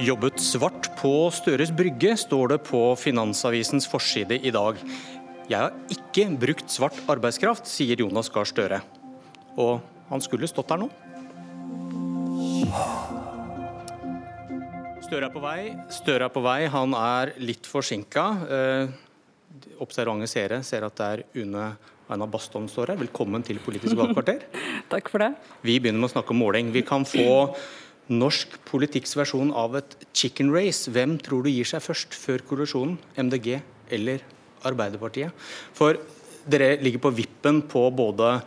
Jobbet svart på Støres brygge, står det på Finansavisens forside i dag. Jeg har ikke brukt svart arbeidskraft, sier Jonas Gahr Støre. Og han skulle stått der nå. Støre er på vei. Støre er på vei. Han er litt forsinka. Eh, observante seere ser at det er Une Aina Bastholm står her. Velkommen til Politisk valgkvarter. Takk for det. Vi begynner med å snakke om måling. Vi kan få norsk politikks versjon av et chicken race. Hvem tror du gir seg først før koalisjonen? MDG eller Arbeiderpartiet? For dere ligger på vippen på både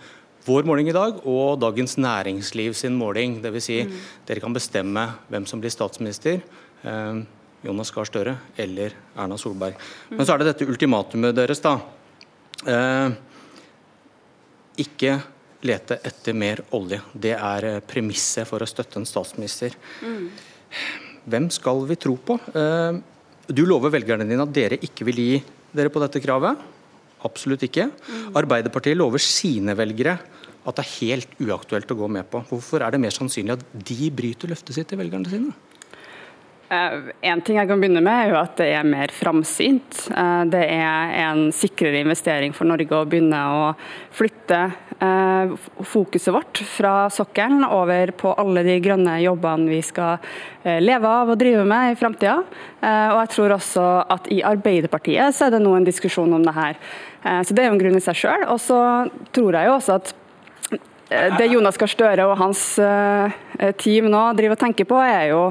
vår måling i dag og Dagens Næringsliv sin måling. Dvs. Si, mm. dere kan bestemme hvem som blir statsminister. Eh, Jonas Gahr Støre eller Erna Solberg. Mm. Men så er det dette ultimatumet deres, da. Eh, ikke lete etter mer olje. Det er eh, premisset for å støtte en statsminister. Mm. Hvem skal vi tro på? Eh, du lover velgerne dine at dere ikke vil gi dere på dette kravet. Absolutt ikke. Mm. Arbeiderpartiet lover sine velgere at det er helt uaktuelt å gå med på. Hvorfor er det mer sannsynlig at de bryter løftet sitt til velgerne sine? Eh, en ting jeg kan begynne med, er jo at det er mer framsynt. Eh, det er en sikrere investering for Norge å begynne å flytte fokuset vårt fra sokkelen over på alle de grønne jobbene vi skal leve av og drive med i framtida. Og jeg tror også at i Arbeiderpartiet så er det nå en diskusjon om det her. Så det er jo en grunn i seg sjøl. Og så tror jeg jo også at det Jonas Gahr Støre og hans team nå driver og tenker på, er jo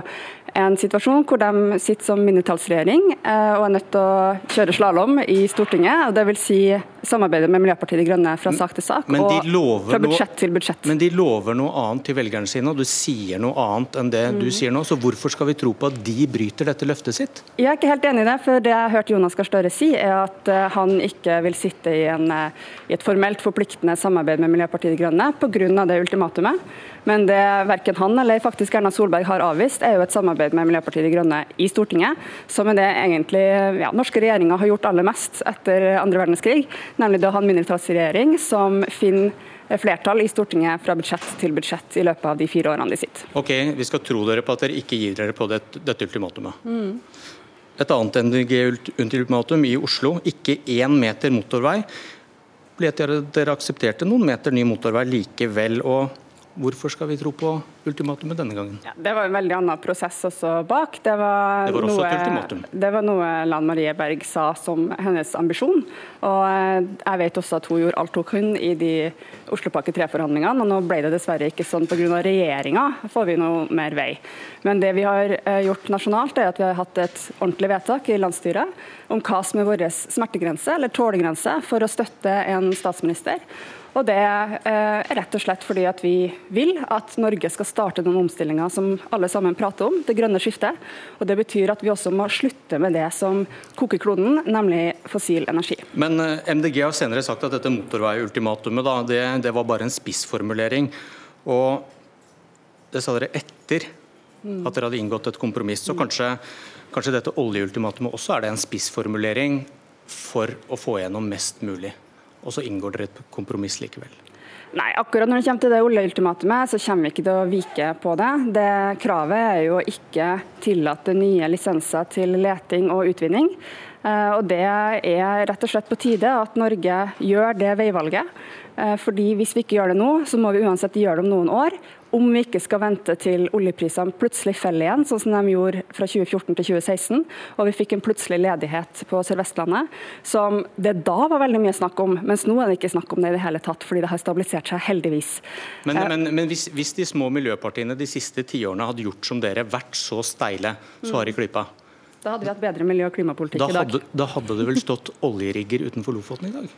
en situasjon hvor de sitter som mindretallsregjering eh, og er nødt til å kjøre slalåm i Stortinget. og det vil Si samarbeide med Miljøpartiet De Grønne fra sak til sak og fra budsjett til budsjett. Men de lover noe annet til velgerne sine, og du sier noe annet enn det mm. du sier nå. Så hvorfor skal vi tro på at de bryter dette løftet sitt? Jeg er ikke helt enig i det. for Det jeg har hørt Jonas Gahr Støre si, er at eh, han ikke vil sitte i, en, eh, i et formelt forpliktende samarbeid med Miljøpartiet De Grønne pga. det ultimatumet. Men det verken han eller faktisk Erna Solberg har avvist, er jo et samarbeid med Miljøpartiet De Grønne i Stortinget, som er det egentlig ja, norske regjeringer har gjort aller mest etter andre verdenskrig, nemlig det å ha en mindretallsregjering som finner flertall i Stortinget fra budsjett til budsjett i løpet av de fire årene de sitter. Ok, Vi skal tro dere på at dere ikke gir dere på det, dette ultimatumet. Mm. Et annet NDG-ultimatum i Oslo, ikke én meter motorvei. Ble dere aksepterte noen meter ny motorvei likevel. og Hvorfor skal vi tro på ultimatumet denne gangen? Ja, det var en veldig annen prosess også bak. Det var, det var også noe, et ultimatum? Det var noe Lan Marie Berg sa som hennes ambisjon. Og eh, jeg vet også at hun gjorde alt hun kunne i de Oslopakke 3-forhandlingene. Og nå ble det dessverre ikke sånn pga. regjeringa, får vi noe mer vei. Men det vi har eh, gjort nasjonalt, er at vi har hatt et ordentlig vedtak i landsstyret om hva som er vår smertegrense eller tålegrense for å støtte en statsminister. Og Det eh, er rett og slett fordi at vi vil at Norge skal starte noen omstillinger som alle sammen prater om, det grønne skiftet. Og Det betyr at vi også må slutte med det som koker kloden, nemlig fossil energi. Men eh, MDG har senere sagt at dette motorveiultimatumet da, det, det var bare en spissformulering. Og det sa dere etter at dere hadde inngått et kompromiss. Så kanskje, kanskje dette oljeultimatumet også er det en spissformulering for å få gjennom mest mulig? og så inngår dere et kompromiss likevel? Nei, akkurat når det kommer til det oljeultimatumet, så kommer vi ikke til å vike på det. Det Kravet er jo å ikke tillate nye lisenser til leting og utvinning. Eh, og Det er rett og slett på tide at Norge gjør det veivalget. Eh, fordi Hvis vi ikke gjør det nå, så må vi uansett gjøre det om noen år. Om vi ikke skal vente til oljeprisene plutselig faller igjen, sånn som de gjorde fra 2014 til 2016, og vi fikk en plutselig ledighet på Sør-Vestlandet, som det da var veldig mye snakk om, mens nå er det ikke snakk om det i det hele tatt, fordi det har stabilisert seg, heldigvis. Men, men, men hvis, hvis, de små miljøpartiene de siste tiårene hadde gjort som dere, vært så steile, så har de klypa? Da hadde vi hatt bedre miljø- og klimapolitikk i dag. Da hadde det vel stått oljerigger utenfor Lofoten i dag?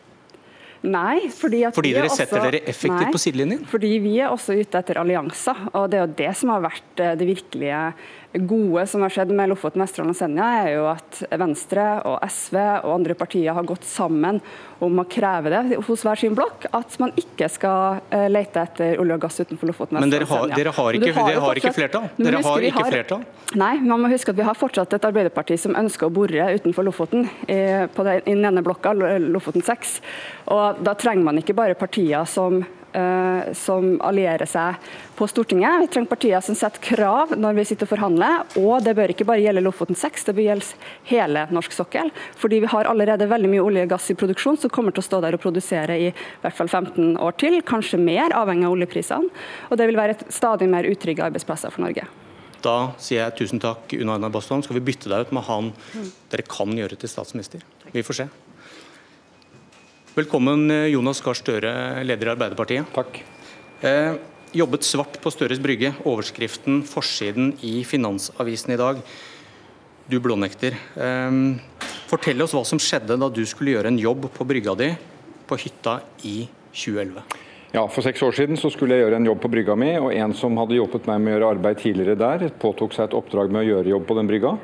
Nei, fordi, fordi dere setter dere effektivt på sidelinjen? Fordi vi er også ute etter allianser. og Det er jo det som har vært eh, det virkelige gode som har skjedd med Lofoten, Vesterålen og Senja, er jo at Venstre og SV og andre partier har gått sammen om å kreve det hos hver sin blokk, at man ikke skal eh, lete etter olje og gass utenfor Lofoten, Vesterålen og Senja. Men dere har, ikke, har, dere har ikke flertall? Dere har ikke flertall? Nei, man må huske at vi har fortsatt et Arbeiderparti som ønsker å bore utenfor Lofoten, i, på den, i den ene blokka, Lofoten 6. Og da trenger man ikke bare partier som som allierer seg på Stortinget. Vi trenger partier som setter krav når vi sitter og forhandler. Og det bør ikke bare gjelde Lofoten 6, det bør gjelde hele norsk sokkel. Fordi vi har allerede veldig mye olje og gass i produksjon som kommer til å stå der og produsere i hvert fall 15 år til, kanskje mer, avhengig av oljeprisene. Og det vil være et stadig mer utrygge arbeidsplasser for Norge. Da sier jeg tusen takk, Una Einar Bastholm. Skal vi bytte deg ut med han dere kan gjøre til statsminister? Vi får se. Velkommen, Jonas Gahr Støre, leder i Arbeiderpartiet. Takk. Eh, jobbet svart på Støres Brygge. Overskriften, forsiden i Finansavisen i dag. Du blånekter. Eh, fortell oss hva som skjedde da du skulle gjøre en jobb på brygga di på hytta i 2011. Ja, For seks år siden så skulle jeg gjøre en jobb på brygga mi, og en som hadde hjulpet meg med å gjøre arbeid tidligere der, påtok seg et oppdrag med å gjøre jobb på den brygga.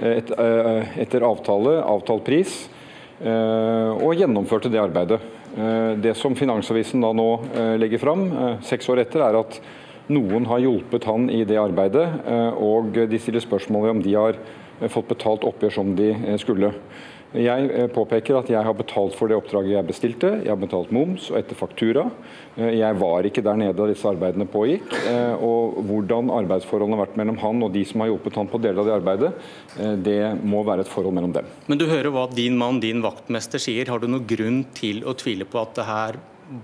Et, eh, etter avtale, avtalt pris, eh, og gjennomførte det arbeidet. Eh, det som Finansavisen da nå legger fram, seks år etter, er at noen har hjulpet han i det arbeidet, og de stiller spørsmål ved om de har fått betalt oppgjør som de skulle. Jeg eh, påpeker at jeg har betalt for det oppdraget jeg bestilte. Jeg har betalt moms og etter faktura. Eh, jeg var ikke der nede da disse arbeidene pågikk. Eh, og hvordan arbeidsforholdene har vært mellom han og de som har hjulpet han på deler av det arbeidet, det må være et forhold mellom dem. Men du hører hva din mann, din vaktmester, sier. Har du noen grunn til å tvile på at det her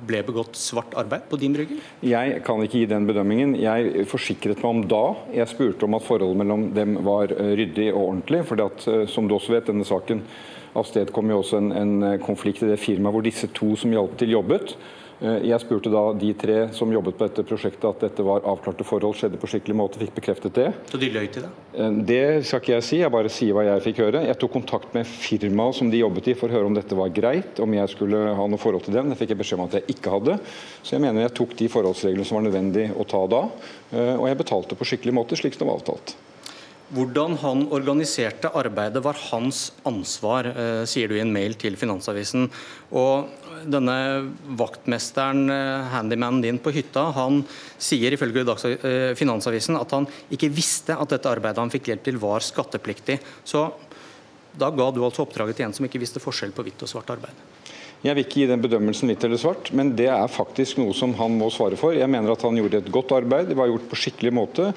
ble begått svart arbeid på din brygge? Jeg kan ikke gi den bedømmingen. Jeg forsikret meg om da jeg spurte om at forholdet mellom dem var ryddig og ordentlig. for som du også vet, denne saken avstedkom jo også en, en konflikt i det firmaet hvor disse to som hjalp til, jobbet. Eh, jeg spurte da de tre som jobbet på dette prosjektet at dette var avklarte forhold, skjedde på skikkelig måte, fikk bekreftet det. Så de løy til det? Eh, det skal ikke jeg si, jeg bare sier hva jeg fikk høre. Jeg tok kontakt med firmaet som de jobbet i for å høre om dette var greit, om jeg skulle ha noe forhold til dem. Det fikk jeg beskjed om at jeg ikke hadde. Så jeg mener jeg tok de forholdsreglene som var nødvendig å ta da, eh, og jeg betalte på skikkelig måte, slik som det var avtalt. Hvordan han organiserte arbeidet var hans ansvar, eh, sier du i en mail til Finansavisen. Og denne vaktmesteren, eh, handymanen din på hytta, han sier ifølge eh, Finansavisen at han ikke visste at dette arbeidet han fikk hjelp til, var skattepliktig. Så da ga du altså oppdraget til en som ikke visste forskjell på hvitt og svart arbeid? Jeg vil ikke gi den bedømmelsen hvitt eller svart, men det er faktisk noe som han må svare for. Jeg mener at han gjorde et godt arbeid, det var gjort på skikkelig måte.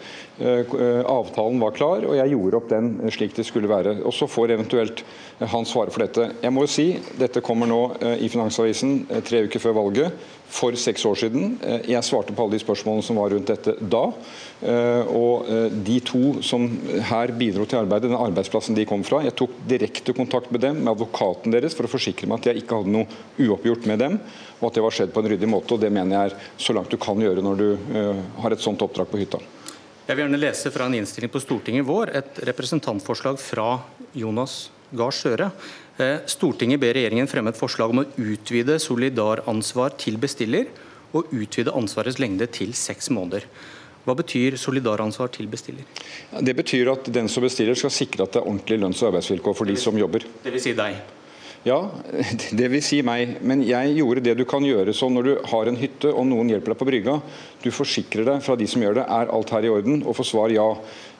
Eh, eh, avtalen var klar, og jeg gjorde opp den slik det skulle være. Og Så får eventuelt han svare for dette. Jeg må jo si, Dette kommer nå eh, i Finansavisen tre uker før valget for seks år siden. Eh, jeg svarte på alle de spørsmålene som var rundt dette da. Eh, og eh, de to som her bidro til arbeidet, den arbeidsplassen de kom fra, jeg tok direkte kontakt med dem, med advokaten deres, for å forsikre meg at jeg ikke hadde noe uoppgjort med dem, og at det var skjedd på en ryddig måte. og Det mener jeg er så langt du kan gjøre når du har et sånt oppdrag på hytta. Jeg vil gjerne lese fra en innstilling på Stortinget vår et representantforslag fra Jonas Gahr Støre Eh, Stortinget ber regjeringen fremme et forslag om å utvide solidaransvar til bestiller, og utvide ansvarets lengde til seks måneder. Hva betyr solidaransvar til bestiller? Det betyr at den som bestiller skal sikre at det er ordentlige lønns- og arbeidsvilkår for de som jobber. Det vil si deg? Ja, det vil si meg. Men jeg gjorde det du kan gjøre sånn når du har en hytte og noen hjelper deg på brygga. Du forsikrer deg fra de som gjør det. Er alt her i orden? Og får svar ja.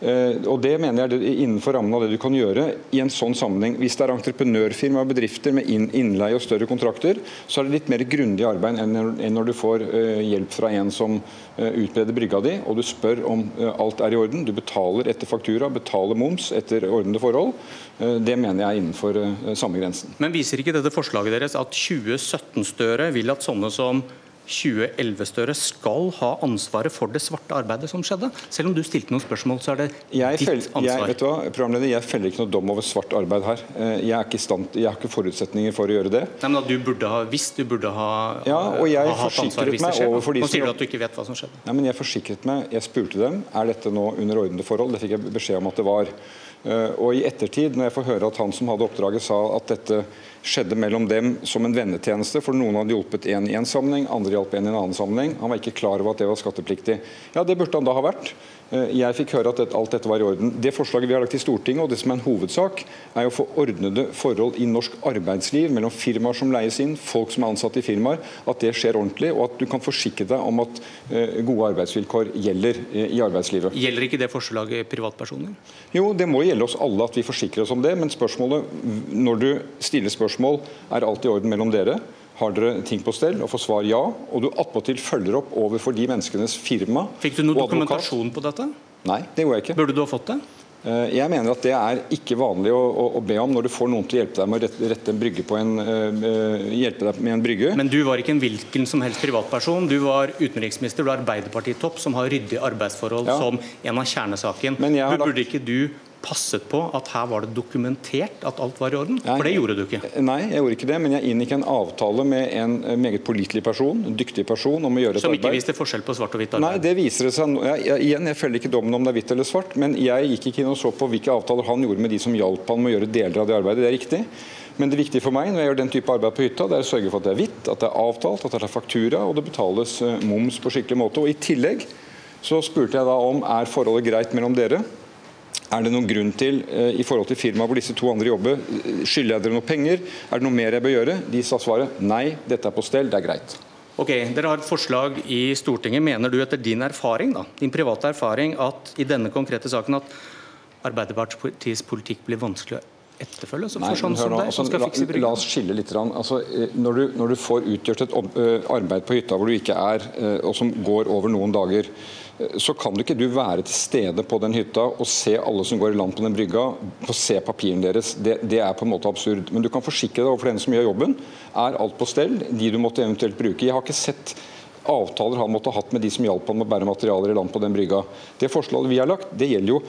Eh, og Det mener jeg er innenfor rammen av det du kan gjøre i en sånn sammenheng. Hvis det er entreprenørfirma og bedrifter med innleie og større kontrakter, så er det litt mer grundig arbeid enn når du får eh, hjelp fra en som utbreder utbedrer brygga di, og du spør om alt er i orden. Du betaler etter faktura, betaler moms etter ordnede forhold. Det mener jeg er innenfor samme grensen. Men viser ikke dette forslaget deres at 2017-Støre vil at sånne som 2011-Støre skal ha ansvaret for det svarte arbeidet som skjedde? Selv om du stilte noen spørsmål, så er det jeg ditt ansvar. Jeg, vet du hva, programleder, jeg feller ikke noe dom over svart arbeid her. Eh, jeg, er ikke stand, jeg har ikke forutsetninger for å gjøre det. Nei, men at Du burde ha visst, du burde ha, ja, og jeg ha ansvar hvis det skjer. Nå sier du at du ikke vet hva som skjedde. Nei, men Jeg forsikret meg, jeg spurte dem er dette nå under ordnede forhold. Det fikk jeg beskjed om at det var. Eh, og i ettertid, når jeg får høre at han som hadde oppdraget sa at dette skjedde mellom dem som en vennetjeneste, for noen hadde hjulpet en i en sammenheng, andre hjalp en i en annen sammenheng. Han var ikke klar over at det var skattepliktig. Ja, det burde han da ha vært. Eh, jeg fikk høre at alt dette var i orden. Det forslaget vi har lagt i Stortinget, og det som er en hovedsak, er å få ordnede forhold i norsk arbeidsliv mellom firmaer som leies inn, folk som er ansatt i firmaer, at det skjer ordentlig, og at du kan forsikre deg om at eh, gode arbeidsvilkår gjelder eh, i arbeidslivet. Gjelder ikke det forslaget privatpersoner? Jo, det må gjelde oss alle at vi forsikrer oss om det, men spørsmålet når du stiller spørsmål, er alt i orden mellom dere? Har dere ting på stell? Og får svar ja. Og du attpåtil følger opp overfor de menneskenes firma. Fikk du noe dokumentasjon på dette? Nei, det gjorde jeg ikke. Burde du ha fått det? Eh, jeg mener at det er ikke vanlig å, å, å, be om når du får noen til å hjelpe deg med å rette, rette en brygge på en, uh, hjelpe deg med en brygge. Men du var ikke en hvilken som helst privatperson. Du var utenriksminister, du er Arbeiderpartitopp som har ryddige arbeidsforhold ja. som en av kjernesaken. Burde ikke du passet på at her var det dokumentert at alt var i orden? Nei, For det gjorde du ikke. Nei, jeg gjorde ikke det, men jeg inngikk en avtale med en eh, meget pålitelig person, en dyktig person, om å gjøre et Som ikke viste forskjell på svart og hvitt arbeid? Nei, det viser det seg jeg, Igjen, jeg følger ikke dommen om det er hvitt eller svart, men jeg gikk ikke inn og så på hvilke avtaler han gjorde med de som hjalp han med å gjøre deler av det arbeidet. Det er riktig. Men det viktige for meg når jeg gjør den type arbeid på hytta, det er å sørge for at det er hvitt, at det er avtalt, at det er faktura og det betales eh, moms på skikkelig måte. Og I tillegg så spurte jeg da om er forholdet greit mellom dere. Er det noen grunn til, eh, i forhold til firmaet hvor disse to andre jobber, eh, skylder jeg dere noe penger? Er det noe mer jeg bør gjøre? De sa svaret nei, dette er på stell, det er greit. Ok, Dere har et forslag i Stortinget. Mener du etter din erfaring, da, din private erfaring at i denne konkrete saken at Arbeiderpartiets politikk blir vanskelig å etterfølge? som, Nei, sånn nå, altså, la, la, oss skille litt. Altså, eh, når, du, når, du, får utgjort et arbeid på hytta hvor du ikke er, og som går over noen dager, så kan du ikke du være til stede på den hytta og se alle som går i land på den brygga, og se papirene deres. Det, det, er på en måte absurd. Men du kan forsikre deg overfor den som gjør jobben. Er alt på stell? De du måtte eventuelt bruke. Jeg har ikke sett avtaler han måtte ha hatt med de som hjalp han med å bære materialer i land på den brygga. Det forslaget vi har lagt, det gjelder jo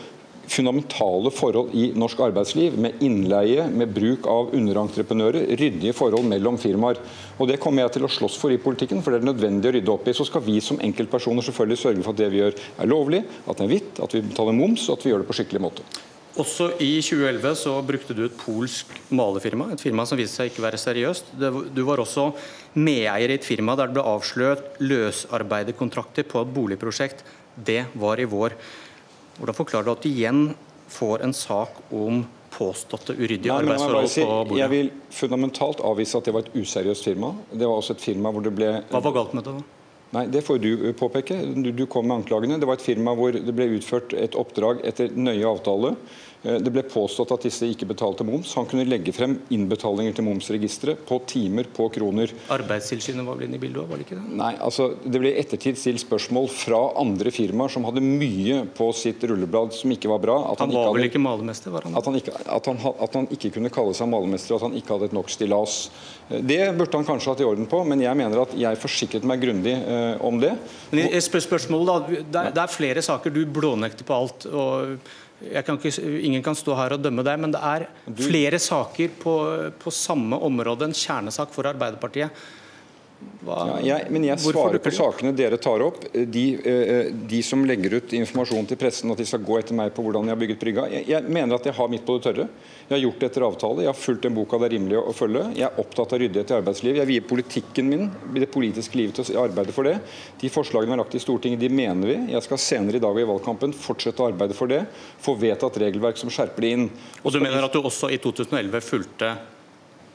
fundamentale forhold i norsk arbeidsliv, med innleie, med bruk av underentreprenører, ryddige forhold mellom firmaer. Og Det kommer jeg til å slåss for i politikken, for det er nødvendig å rydde opp i. Så skal vi som enkeltpersoner selvfølgelig sørge for at det vi gjør er lovlig, at det er hvitt, at vi betaler moms og at vi gjør det på skikkelig måte. Også i 2011 så brukte du et polsk malerfirma, et firma som viste seg ikke være seriøst. Du var også medeier i et firma der det ble avslørt løsarbeiderkontrakter på et boligprosjekt. Det var i vår. Hvordan forklarer du at du igjen får en sak om påståtte uryddige Nei, arbeidsforhold si, på bordet? Jeg vil fundamentalt avvise at det var et useriøst firma. Det var også et firma hvor det ble Hva var galt med det? da? Nei, Det får du påpeke. Du, du kom med anklagene. Det var et firma hvor det ble utført et oppdrag etter nøye avtale. Eh, det ble påstått at disse ikke betalte moms. Han kunne legge frem innbetalinger til momsregisteret på timer, på kroner. Arbeidstilsynet var vel inne i bildet òg, var det ikke det? Nei, altså det ble i ettertid stilt spørsmål fra andre firmaer som hadde mye på sitt rulleblad som ikke var bra. han, han var vel ikke malermester, var han? At han, ikke, at, han, at han ikke kunne kalle seg malermester, at han ikke hadde et nok stillas. Eh, det burde han kanskje hatt i orden på, men jeg mener at jeg forsikret meg grundig eh, om det. Men spør Spørsmålet da, det er, det er flere saker. Du blånekter på alt. og kan ikke, ingen kan stå her og dømme deg, men det er flere saker på, på samme område, en kjernesak for Arbeiderpartiet. Ja, jeg, men jeg svarer på sakene dere tar opp. De, eh, de, som legger ut informasjon til pressen at de skal gå etter meg på hvordan jeg har bygget brygga. Jeg, jeg mener at jeg har mitt på det tørre. Jeg har gjort det etter avtale. Jeg har fulgt den boka det er rimelig å følge. Jeg er opptatt av ryddighet i arbeidslivet. Jeg vier politikken min, det politiske livet, til å arbeide for det. De forslagene vi har lagt i Stortinget, de mener vi. Jeg skal senere i dag og i valgkampen fortsette å arbeide for det. Få vedtatt regelverk som skjerper det inn. Og du mener at du også i 2011 fulgte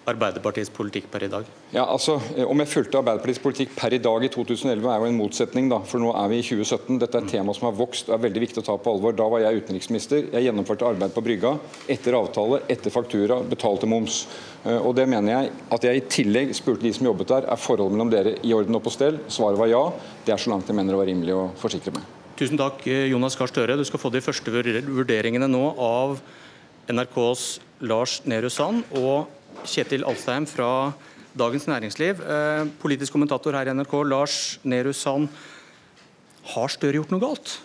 Arbeiderpartiets politikk per i dag? Ja, altså, eh, Om jeg fulgte Arbeiderpartiets politikk per i dag i 2011 er jo en motsetning, da, for nå er vi i 2017. Dette er et tema som har vokst og er veldig viktig å ta på alvor. Da var jeg utenriksminister. Jeg gjennomførte arbeid på brygga etter avtale, etter faktura, betalte moms. Eh, og det mener jeg At jeg i tillegg spurte de som jobbet der, er forholdet mellom dere i orden og på stell? Svaret var ja. Det er så langt jeg mener det var rimelig å forsikre meg. Tusen takk, eh, Jonas Gahr Støre. Du skal få de første vurderingene nå av NRKs Lars Nehru Sand og Kjetil Alstheim fra Dagens Næringsliv. Eh, politisk kommentator her i NRK, Lars Nehru Sand. Har Støre gjort noe galt?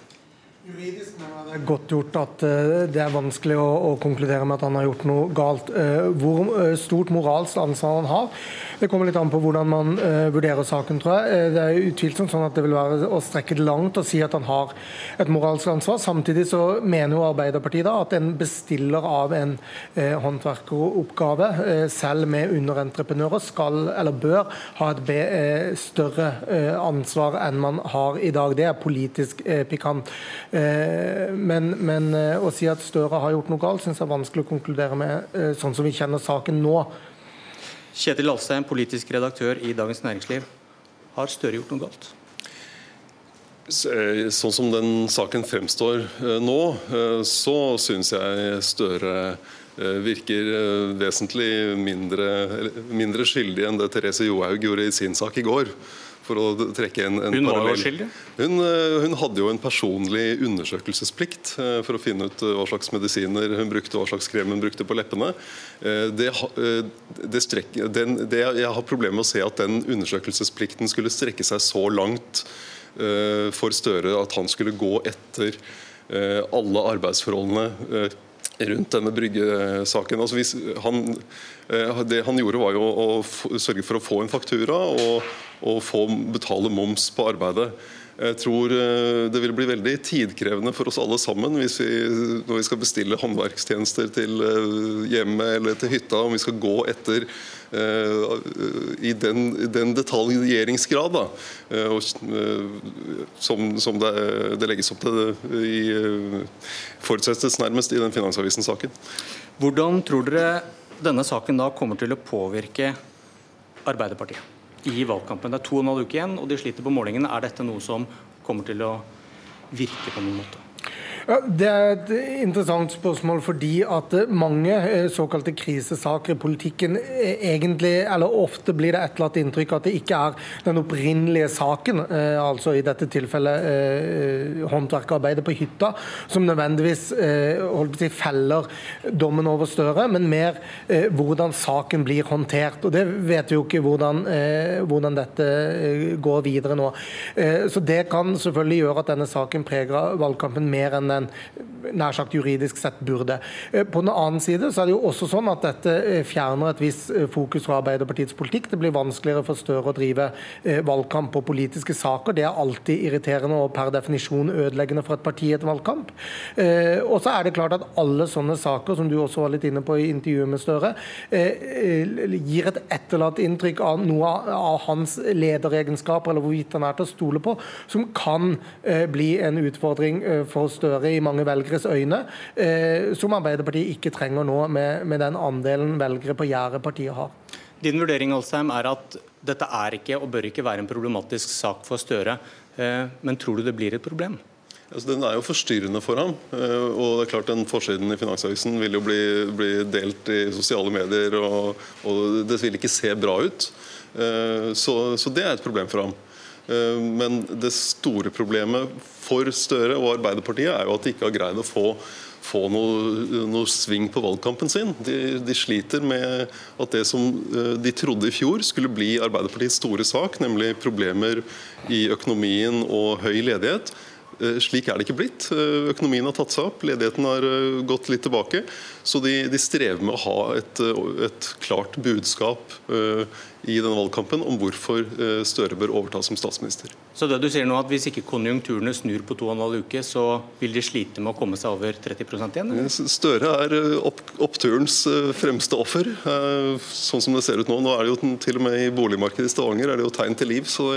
Juridisk mener jeg det er godt gjort at eh, det er vanskelig å, å, konkludere med at han har gjort noe galt. Eh, hvor stort moralsk ansvar han har, det kommer litt an på hvordan man vurderer saken, tror jeg. Eh, det er utvilsomt sånn at det vil være å strekke det langt å si at han har et moralsk ansvar. Samtidig så mener jo Arbeiderpartiet da at en bestiller av en håndverkeroppgave, selv med underentreprenører, skal eller bør ha et større ansvar enn man har i dag. Det er politisk pikant. Men, men å si at Støre har gjort noe galt, syns jeg er vanskelig å konkludere med, sånn som vi kjenner saken nå. Kjetil Alstein, politisk redaktør i Dagens Næringsliv. Har Støre gjort noe galt? Eh, sånn som den saken fremstår eh, nå, eh, så syns jeg Støre virker vesentlig mindre, mindre skyldig enn det Therese Johaug gjorde i sin sak i går for å trekke en, en hun var? Hun, eh, hun, hadde jo en personlig undersøkelsesplikt eh, for å finne ut eh, hva slags medisiner hun brukte, hva slags krem hun brukte på leppene. Det, det strek, den, det, jeg har problemer med å se at den undersøkelsesplikten skulle strekke seg så langt for Støre at han skulle gå etter alle arbeidsforholdene rundt denne bryggesaken. Altså han, det han gjorde, var jo å sørge for å få en faktura og, og få betale moms på arbeidet. Jeg tror eh, det vil bli veldig tidkrevende for oss alle sammen hvis vi, når vi skal bestille håndverkstjenester til eh, hjemmet eller til hytta, om vi skal gå etter uh, i den, den detaljeringsgrad da, uh, uh, som, som det, det, legges opp til i, forutsettes nærmest i den Finansavisen-saken. Hvordan tror dere denne saken da kommer til å påvirke Arbeiderpartiet? I valgkampen. Det er to og en halv uke igjen, og de sliter på målingene. Er dette noe som kommer til å virke på noen måte? Ja, det er et interessant spørsmål fordi at mange eh, såkalte krisesaker i politikken eh, egentlig, eller ofte blir det etterlatt inntrykk at det ikke er den opprinnelige saken, eh, altså i dette tilfellet håndverkerarbeidet på hytta, som nødvendigvis si, feller dommen over Støre, men mer hvordan saken blir håndtert. Og Det vet vi jo ikke hvordan, hvordan dette går videre nå. Så Det kan selvfølgelig gjøre at denne saken preger valgkampen mer enn den nær sagt juridisk sett burde. Eh, på den annen side så er det jo også sånn at dette eh, fjerner et visst eh, fokus fra Arbeiderpartiets politikk. Det blir vanskeligere for Støre å drive valgkamp på politiske saker. Det er alltid irriterende og per definisjon ødeleggende for et parti i et valgkamp. Og så er det klart at alle sånne saker, som du også var litt inne på i intervjuet med Støre, gir et etterlatt inntrykk av noe av hans lederegenskaper, eller hvorvidt han er til å stole på, som kan bli en utfordring for Støre i mange velgeres øyne, eh, som Arbeiderpartiet ikke trenger nå, med, med den andelen velgere på gjerdet partiet har. Din vurdering Alsheim, er at dette er ikke og bør ikke være en problematisk sak for Støre, eh, men tror du det blir et problem? Altså, den er jo forstyrrende for ham. Eh, og det er klart den Forsiden i Finansavisen vil jo bli, bli delt i sosiale medier, og, og, det vil ikke se bra ut. Så, så det er et problem for ham. Men det store problemet for Støre og Arbeiderpartiet er jo at de ikke har greid å få, få noe, noe, sving på valgkampen sin. De, de, sliter med at det som eh, de trodde i fjor skulle bli Arbeiderpartiets store sak, nemlig problemer i økonomien og høy ledighet, eh, slik er det ikke blitt. Eh, økonomien har tatt seg opp, ledigheten har gått litt tilbake. Så de, de strever med å ha et, et klart budskap i denne valgkampen om hvorfor eh, Støre bør overta som statsminister. Så det du sier nå at Hvis ikke konjunkturene snur på to og en halv uke, så vil de slite med å komme seg over 30 igjen? Eller? Støre er eh, opp, oppturens eh, fremste offer, sånn som det ser ut nå. Nå er det jo til og med I boligmarkedet i Stavanger er det jo tegn til liv. så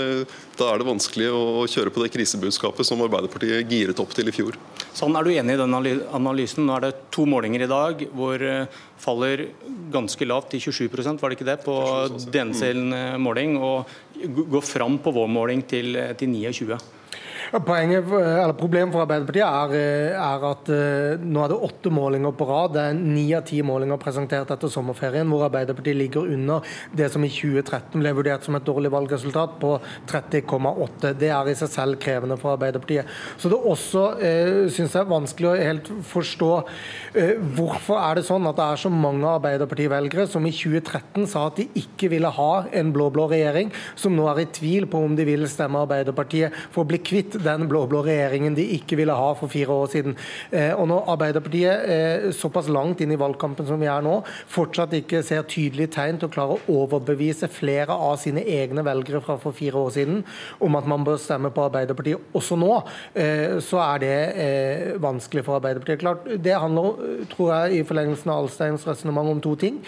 Da er det vanskelig å kjøre på det krisebudskapet som Arbeiderpartiet giret opp til i fjor. Sånn, Er du enig i den analysen? Nå er det to målinger i dag hvor faller ganske lavt til 27% var det ikke det, på DNC sin måling, og gå fram på vår måling til, til 29 Poenget, eller Problemet for Arbeiderpartiet er, eh, er, at uh, nå er det åtte målinger på rad. Det er ni av ti målinger presentert etter sommerferien, hvor Arbeiderpartiet ligger under det som i 2013 ble vurdert som et dårlig valgresultat, på 30,8. Det er i seg selv krevende for Arbeiderpartiet. Så det er også uh, synes jeg, vanskelig å helt forstå hvorfor er det sånn at det er så mange Arbeiderparti-velgere som i 2013 sa at de ikke ville ha en blå-blå regjering, som nå er i tvil på om de vil stemme Arbeiderpartiet for å bli kvitt den blå-blå regjeringen de ikke ville ha for fire år siden. Eh, og når Arbeiderpartiet eh, såpass langt inn i valgkampen som vi er nå, fortsatt ikke ser tydelige tegn til å klare å overbevise flere av sine egne velgere fra for fire år siden om at man bør stemme på Arbeiderpartiet også nå, eh, så er det vanskelig for Arbeiderpartiet. Klart, det handler, tror jeg, i forlengelsen av Alsteins resonnement om to ting.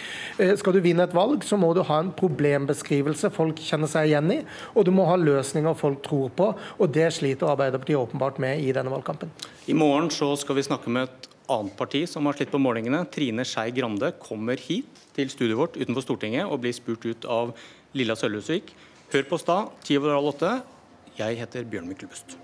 Skal du vinne et valg, så må du ha en problembeskrivelse folk kjenner seg igjen i, og du må ha løsninger folk tror på. og det sliter sliter Arbeiderpartiet åpenbart med i denne valgkampen. I morgen så skal vi snakke med et annet parti som har slitt på målingene. Trine Skei Grande kommer hit til studioet vårt utenfor Stortinget og blir spurt ut av Lilla Sølhusvik. Hør på oss da, ti over halv åtte. Jeg heter Bjørn Myklebust.